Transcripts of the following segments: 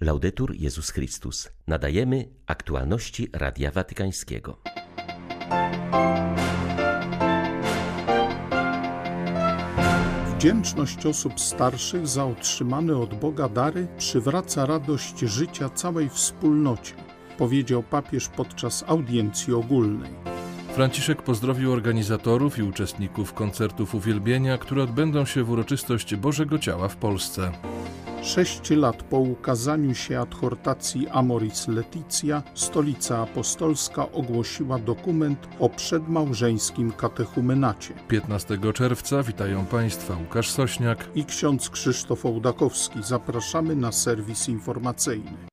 Laudetur Jezus Chrystus. Nadajemy aktualności Radia Watykańskiego. Wdzięczność osób starszych za otrzymane od Boga dary przywraca radość życia całej wspólnocie, powiedział papież podczas audiencji ogólnej. Franciszek pozdrowił organizatorów i uczestników koncertów uwielbienia, które odbędą się w uroczystość Bożego Ciała w Polsce. Sześć lat po ukazaniu się adhortacji Amoris Leticia, Stolica Apostolska ogłosiła dokument o przedmałżeńskim katechumenacie. 15 czerwca witają Państwa Łukasz Sośniak i ksiądz Krzysztof Ołdakowski. Zapraszamy na serwis informacyjny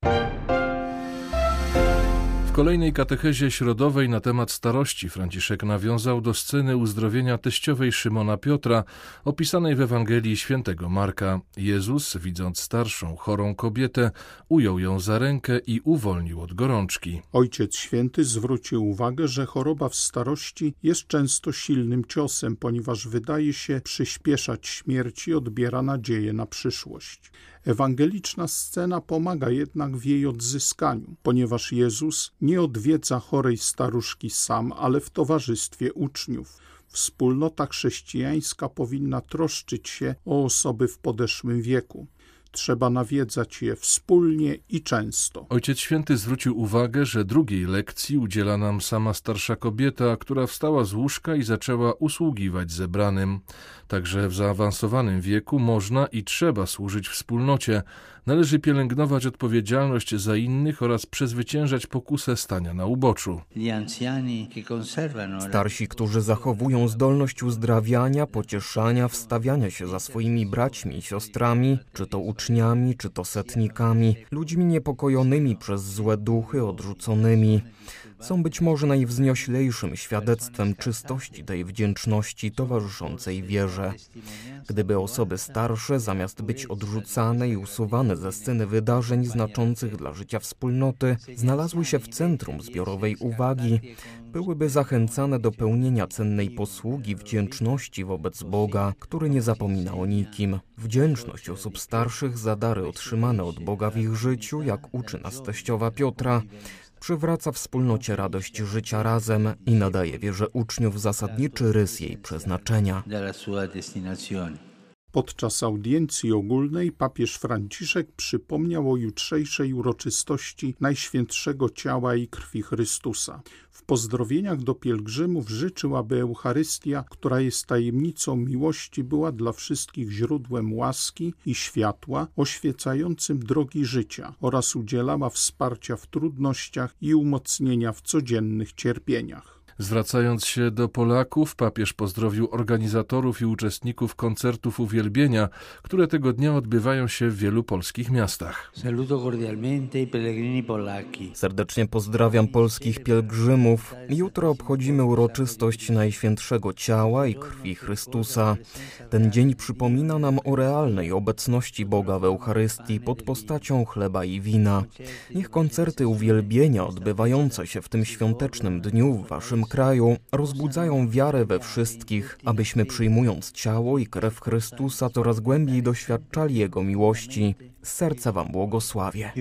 kolejnej katechezie środowej na temat starości Franciszek nawiązał do sceny uzdrowienia teściowej Szymona Piotra, opisanej w Ewangelii świętego Marka. Jezus, widząc starszą, chorą kobietę, ujął ją za rękę i uwolnił od gorączki. Ojciec Święty zwrócił uwagę, że choroba w starości jest często silnym ciosem, ponieważ wydaje się przyspieszać śmierć i odbiera nadzieję na przyszłość. Ewangeliczna scena pomaga jednak w jej odzyskaniu, ponieważ Jezus nie odwiedza chorej staruszki sam, ale w towarzystwie uczniów. Wspólnota chrześcijańska powinna troszczyć się o osoby w podeszłym wieku trzeba nawiedzać je wspólnie i często. Ojciec Święty zwrócił uwagę, że drugiej lekcji udziela nam sama starsza kobieta, która wstała z łóżka i zaczęła usługiwać zebranym. Także w zaawansowanym wieku można i trzeba służyć wspólnocie. Należy pielęgnować odpowiedzialność za innych oraz przezwyciężać pokusę stania na uboczu. Starsi, którzy zachowują zdolność uzdrawiania, pocieszania, wstawiania się za swoimi braćmi i siostrami, czy to uczniami, czy to setnikami, ludźmi niepokojonymi przez złe duchy, odrzuconymi są być może najwznioślejszym świadectwem czystości tej wdzięczności towarzyszącej wierze. Gdyby osoby starsze, zamiast być odrzucane i usuwane ze sceny wydarzeń znaczących dla życia wspólnoty, znalazły się w centrum zbiorowej uwagi, byłyby zachęcane do pełnienia cennej posługi wdzięczności wobec Boga, który nie zapomina o nikim. Wdzięczność osób starszych za dary otrzymane od Boga w ich życiu, jak uczy nas teściowa Piotra, przywraca wspólnocie radość życia razem i nadaje wierze uczniów zasadniczy rys jej przeznaczenia. Podczas audiencji ogólnej papież Franciszek przypomniał o jutrzejszej uroczystości Najświętszego Ciała i Krwi Chrystusa. W pozdrowieniach do pielgrzymów życzył, aby Eucharystia, która jest tajemnicą miłości, była dla wszystkich źródłem łaski i światła oświecającym drogi życia oraz udzielała wsparcia w trudnościach i umocnienia w codziennych cierpieniach. Zwracając się do Polaków, papież pozdrowił organizatorów i uczestników koncertów uwielbienia, które tego dnia odbywają się w wielu polskich miastach. Serdecznie pozdrawiam polskich pielgrzymów. Jutro obchodzimy uroczystość Najświętszego Ciała i Krwi Chrystusa. Ten dzień przypomina nam o realnej obecności Boga w Eucharystii pod postacią chleba i wina. Niech koncerty uwielbienia odbywające się w tym świątecznym dniu w waszym kraju rozbudzają wiarę we wszystkich, abyśmy przyjmując ciało i krew Chrystusa coraz głębiej doświadczali Jego miłości. Z serca Wam błogosławię.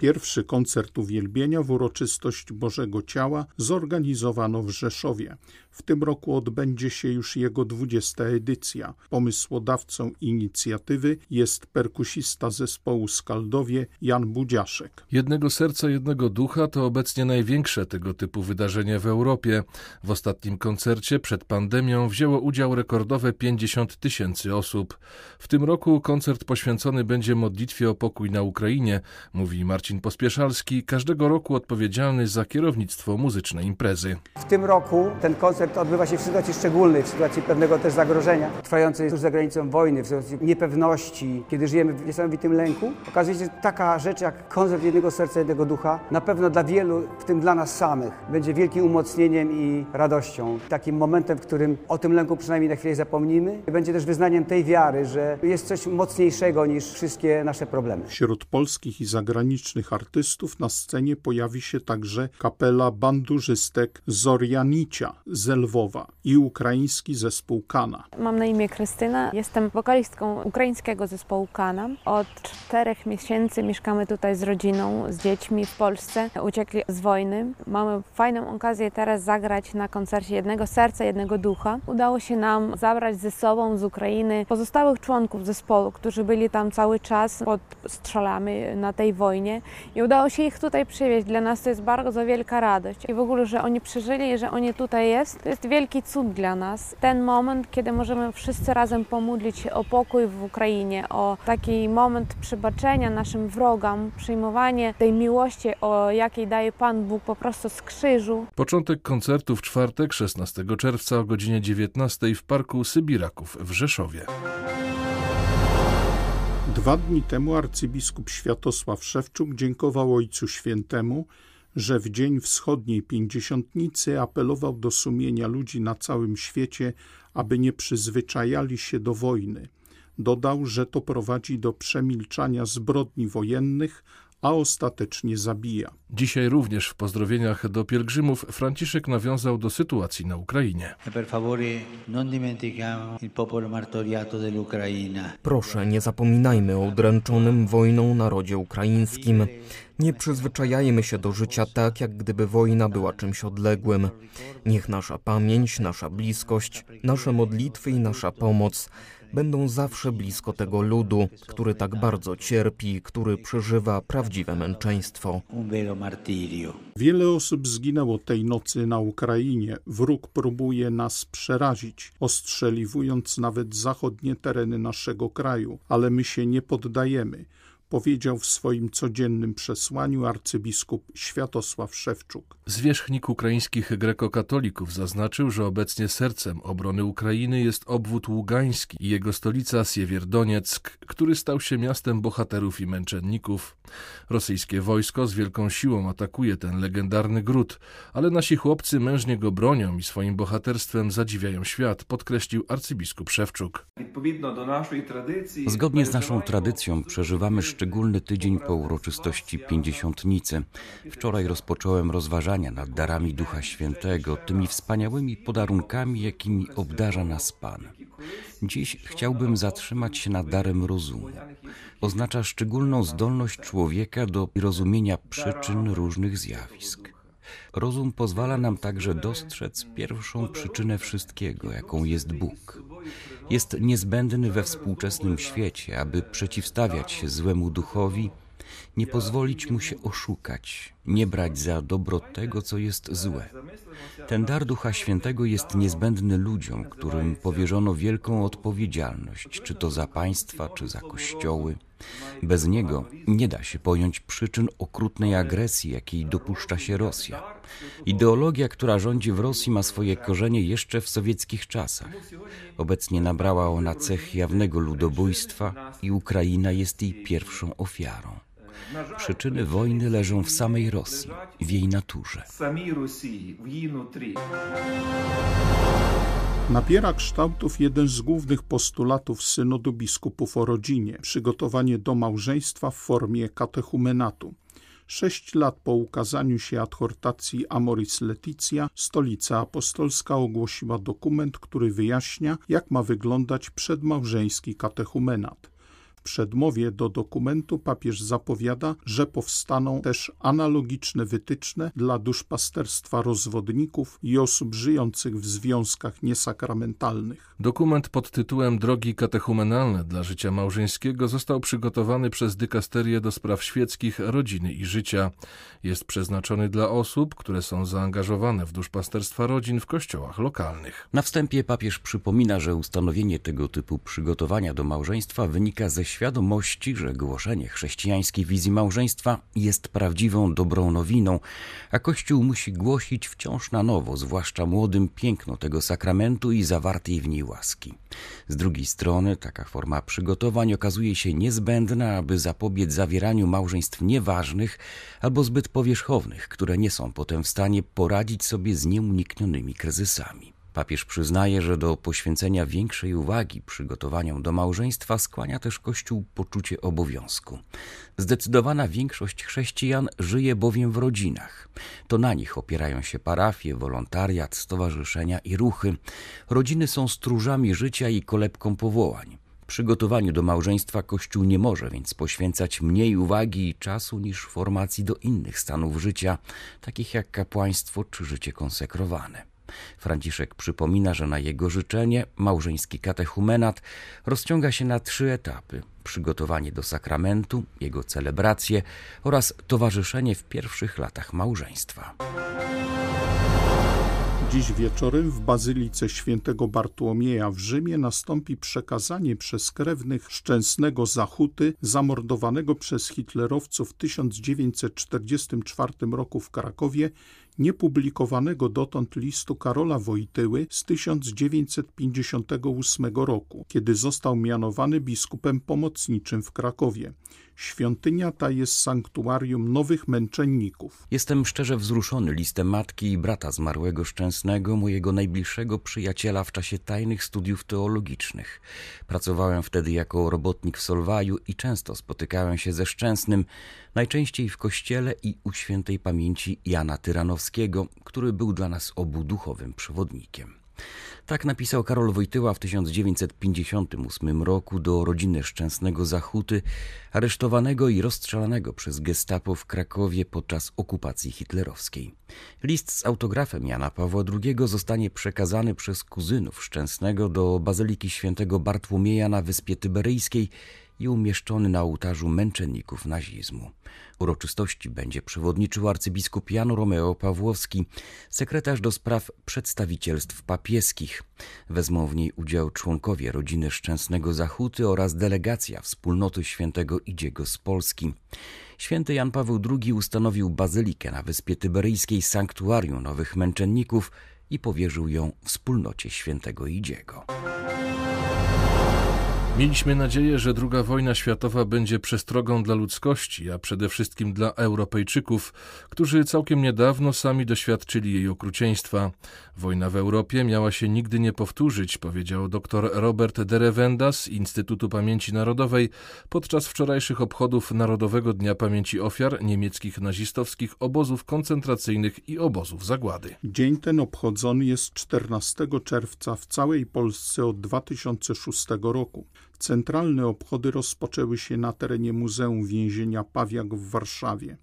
Pierwszy koncert uwielbienia w uroczystość Bożego Ciała zorganizowano w Rzeszowie. W tym roku odbędzie się już jego 20. edycja. Pomysłodawcą inicjatywy jest perkusista zespołu Skaldowie Jan Budziaszek. Jednego serca, jednego ducha to obecnie największe tego typu wydarzenie w Europie. W ostatnim koncercie przed pandemią wzięło udział rekordowe 50 tysięcy osób. W tym roku koncert poświęcony będzie modlitwie o pokój na Ukrainie, mówi Marcin Pospieszalski, każdego roku odpowiedzialny za kierownictwo muzycznej imprezy. W tym roku ten koncert koncert odbywa się w sytuacji szczególnej, w sytuacji pewnego też zagrożenia, trwającej tuż za granicą wojny, w sytuacji niepewności, kiedy żyjemy w niesamowitym lęku. Okazuje się, że taka rzecz jak koncert jednego serca, jednego ducha, na pewno dla wielu, w tym dla nas samych, będzie wielkim umocnieniem i radością. Takim momentem, w którym o tym lęku przynajmniej na chwilę zapomnimy. Będzie też wyznaniem tej wiary, że jest coś mocniejszego niż wszystkie nasze problemy. Wśród polskich i zagranicznych artystów na scenie pojawi się także kapela bandurzystek Zorianicia z ze Lwowa i ukraiński zespół Kana. Mam na imię Krystyna, jestem wokalistką ukraińskiego zespołu Kana. Od czterech miesięcy mieszkamy tutaj z rodziną, z dziećmi w Polsce. Uciekli z wojny. Mamy fajną okazję teraz zagrać na koncercie Jednego Serca, Jednego Ducha. Udało się nam zabrać ze sobą z Ukrainy pozostałych członków zespołu, którzy byli tam cały czas pod strzelami na tej wojnie i udało się ich tutaj przywieźć. Dla nas to jest bardzo wielka radość i w ogóle, że oni przeżyli że oni tutaj jest, to jest wielki cud dla nas. Ten moment, kiedy możemy wszyscy razem pomodlić się o pokój w Ukrainie, o taki moment przebaczenia naszym wrogom, przyjmowanie tej miłości, o jakiej daje Pan Bóg po prostu z krzyżu. Początek koncertu w czwartek, 16 czerwca o godzinie 19 w Parku Sybiraków w Rzeszowie. Dwa dni temu arcybiskup Światosław Szewczuk dziękował Ojcu Świętemu, że w dzień wschodniej pięćdziesiątnicy apelował do sumienia ludzi na całym świecie, aby nie przyzwyczajali się do wojny. Dodał, że to prowadzi do przemilczania zbrodni wojennych, a ostatecznie zabija. Dzisiaj również w pozdrowieniach do pielgrzymów Franciszek nawiązał do sytuacji na Ukrainie. Proszę, nie zapominajmy o udręczonym wojną narodzie ukraińskim. Nie przyzwyczajajmy się do życia tak, jak gdyby wojna była czymś odległym. Niech nasza pamięć, nasza bliskość, nasze modlitwy i nasza pomoc będą zawsze blisko tego ludu, który tak bardzo cierpi, który przeżywa prawdziwe męczeństwo. Wiele osób zginęło tej nocy na Ukrainie. Wróg próbuje nas przerazić, ostrzeliwując nawet zachodnie tereny naszego kraju, ale my się nie poddajemy powiedział w swoim codziennym przesłaniu arcybiskup Światosław Szewczuk. Zwierzchnik ukraińskich grekokatolików zaznaczył, że obecnie sercem obrony Ukrainy jest obwód ługański i jego stolica Siewierdonieck, który stał się miastem bohaterów i męczenników. Rosyjskie wojsko z wielką siłą atakuje ten legendarny gród, ale nasi chłopcy mężnie go bronią i swoim bohaterstwem zadziwiają świat, podkreślił arcybiskup Szewczuk. Zgodnie z naszą tradycją przeżywamy szczególny tydzień po uroczystości pięćdziesiątnicy. Wczoraj rozpocząłem nad darami Ducha Świętego, tymi wspaniałymi podarunkami, jakimi obdarza nas Pan. Dziś chciałbym zatrzymać się nad darem rozumu. Oznacza szczególną zdolność człowieka do rozumienia przyczyn różnych zjawisk. Rozum pozwala nam także dostrzec pierwszą przyczynę wszystkiego, jaką jest Bóg. Jest niezbędny we współczesnym świecie, aby przeciwstawiać się złemu duchowi, nie pozwolić mu się oszukać, nie brać za dobro tego, co jest złe. Ten dar Ducha Świętego jest niezbędny ludziom, którym powierzono wielką odpowiedzialność, czy to za państwa, czy za kościoły. Bez niego nie da się pojąć przyczyn okrutnej agresji, jakiej dopuszcza się Rosja. Ideologia, która rządzi w Rosji, ma swoje korzenie jeszcze w sowieckich czasach. Obecnie nabrała ona cech jawnego ludobójstwa i Ukraina jest jej pierwszą ofiarą. Przyczyny wojny leżą w samej Rosji, w jej naturze. Nabiera kształtów jeden z głównych postulatów synodu biskupów o rodzinie przygotowanie do małżeństwa w formie katechumenatu. Sześć lat po ukazaniu się adhortacji Amoris Leticia, stolica apostolska ogłosiła dokument, który wyjaśnia, jak ma wyglądać przedmałżeński katechumenat przedmowie do dokumentu papież zapowiada, że powstaną też analogiczne wytyczne dla duszpasterstwa rozwodników i osób żyjących w związkach niesakramentalnych. Dokument pod tytułem Drogi katechumenalne dla życia małżeńskiego został przygotowany przez Dykasterię do spraw świeckich, rodziny i życia. Jest przeznaczony dla osób, które są zaangażowane w duszpasterstwa rodzin w kościołach lokalnych. Na wstępie papież przypomina, że ustanowienie tego typu przygotowania do małżeństwa wynika ze świadomości, że głoszenie chrześcijańskiej wizji małżeństwa jest prawdziwą dobrą nowiną, a Kościół musi głosić wciąż na nowo, zwłaszcza młodym, piękno tego sakramentu i zawartej w niej łaski. Z drugiej strony taka forma przygotowań okazuje się niezbędna, aby zapobiec zawieraniu małżeństw nieważnych albo zbyt powierzchownych, które nie są potem w stanie poradzić sobie z nieuniknionymi kryzysami. Papież przyznaje, że do poświęcenia większej uwagi przygotowaniom do małżeństwa skłania też Kościół poczucie obowiązku. Zdecydowana większość chrześcijan żyje bowiem w rodzinach. To na nich opierają się parafie, wolontariat, stowarzyszenia i ruchy. Rodziny są stróżami życia i kolebką powołań. Przygotowaniu do małżeństwa Kościół nie może więc poświęcać mniej uwagi i czasu niż formacji do innych stanów życia, takich jak kapłaństwo czy życie konsekrowane. Franciszek przypomina, że na jego życzenie małżeński katechumenat rozciąga się na trzy etapy: przygotowanie do sakramentu, jego celebrację oraz towarzyszenie w pierwszych latach małżeństwa. Dziś wieczorem w Bazylice Świętego Bartłomieja w Rzymie nastąpi przekazanie przez krewnych szczęsnego Zachuty, zamordowanego przez hitlerowców w 1944 roku w Krakowie, niepublikowanego dotąd listu Karola Wojtyły z 1958 roku, kiedy został mianowany biskupem pomocniczym w Krakowie. Świątynia ta jest sanktuarium nowych męczenników. Jestem szczerze wzruszony listem matki i brata zmarłego Szczęsnego, mojego najbliższego przyjaciela w czasie tajnych studiów teologicznych. Pracowałem wtedy jako robotnik w Solwaju i często spotykałem się ze Szczęsnym, najczęściej w kościele i u świętej pamięci Jana Tyranowskiego, który był dla nas obu duchowym przewodnikiem. Tak napisał Karol Wojtyła w 1958 roku do rodziny Szczęsnego Zachuty, aresztowanego i rozstrzelanego przez gestapo w Krakowie podczas okupacji hitlerowskiej. List z autografem Jana Pawła II zostanie przekazany przez kuzynów Szczęsnego do Bazyliki Świętego Bartłomieja na Wyspie Tyberyjskiej i umieszczony na ołtarzu męczenników nazizmu. Uroczystości będzie przewodniczył arcybiskup Jan Romeo Pawłowski, sekretarz do spraw przedstawicielstw papieskich. Wezmą w niej udział członkowie rodziny Szczęsnego Zachuty oraz delegacja wspólnoty świętego Idziego z Polski. Święty Jan Paweł II ustanowił bazylikę na Wyspie Tyberyjskiej Sanktuarium Nowych Męczenników i powierzył ją wspólnocie świętego Idziego. Mieliśmy nadzieję, że II wojna światowa będzie przestrogą dla ludzkości, a przede wszystkim dla Europejczyków, którzy całkiem niedawno sami doświadczyli jej okrucieństwa. Wojna w Europie miała się nigdy nie powtórzyć, powiedział dr Robert Derewenda z Instytutu Pamięci Narodowej podczas wczorajszych obchodów Narodowego Dnia Pamięci Ofiar niemieckich nazistowskich obozów koncentracyjnych i obozów zagłady. Dzień ten obchodzony jest 14 czerwca w całej Polsce od 2006 roku. Centralne obchody rozpoczęły się na terenie Muzeum Więzienia Pawiak w Warszawie.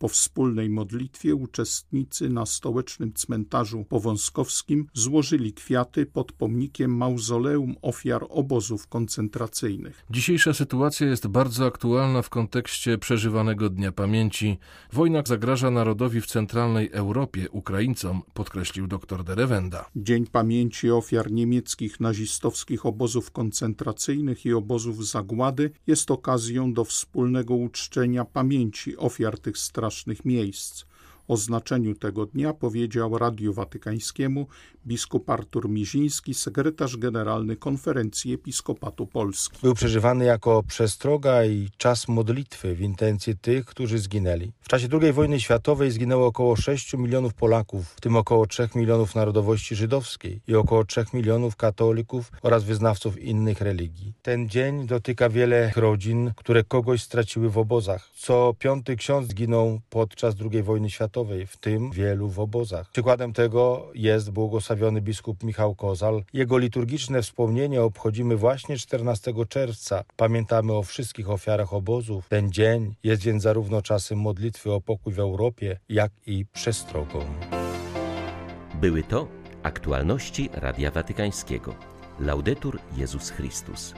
Po wspólnej modlitwie uczestnicy na stołecznym cmentarzu powązkowskim złożyli kwiaty pod pomnikiem mauzoleum ofiar obozów koncentracyjnych. Dzisiejsza sytuacja jest bardzo aktualna w kontekście przeżywanego Dnia Pamięci. Wojna zagraża narodowi w centralnej Europie, Ukraińcom, podkreślił dr Derewenda. Dzień Pamięci ofiar niemieckich nazistowskich obozów koncentracyjnych i obozów zagłady jest okazją do wspólnego uczczenia pamięci ofiar tych strasznych strasznych miejsc. O znaczeniu tego dnia powiedział Radiu Watykańskiemu biskup Artur Miziński, sekretarz generalny Konferencji Episkopatu Polski. Był przeżywany jako przestroga i czas modlitwy w intencji tych, którzy zginęli. W czasie II wojny światowej zginęło około 6 milionów Polaków, w tym około 3 milionów narodowości żydowskiej i około 3 milionów katolików oraz wyznawców innych religii. Ten dzień dotyka wiele rodzin, które kogoś straciły w obozach. Co piąty ksiądz zginął podczas II wojny światowej, w tym wielu w obozach. Przykładem tego jest błogosławienie błogosławiony biskup Michał Kozal. Jego liturgiczne wspomnienie obchodzimy właśnie 14 czerwca. Pamiętamy o wszystkich ofiarach obozów. Ten dzień jest więc zarówno czasem modlitwy o pokój w Europie, jak i przestrogą. Były to aktualności Radia Watykańskiego. Laudetur Jezus Chrystus.